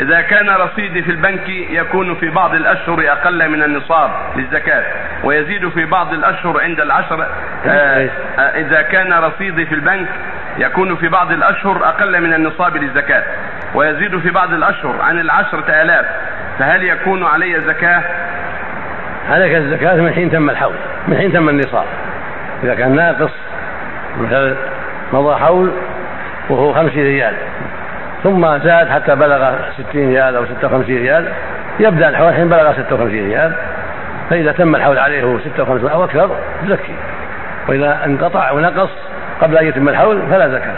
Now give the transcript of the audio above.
إذا كان رصيدي في البنك يكون في بعض الأشهر أقل من النصاب للزكاة ويزيد في بعض الأشهر عند العشر آه آه إذا كان رصيدي في البنك يكون في بعض الأشهر أقل من النصاب للزكاة ويزيد في بعض الأشهر عن العشرة آلاف فهل يكون علي زكاة؟ عليك الزكاة من حين تم الحول من حين تم النصاب. إذا كان ناقص مثلا مضى حول وهو خمسين ريال. ثم زاد حتى بلغ ستين ريال أو ستة وخمسين ريال. يبدأ الحول حين بلغ ستة وخمسين ريال. فإذا تم الحول عليه وهو ستة وخمسين أو أكثر يزكي. وإذا انقطع ونقص قبل أن يتم الحول فلا زكاة.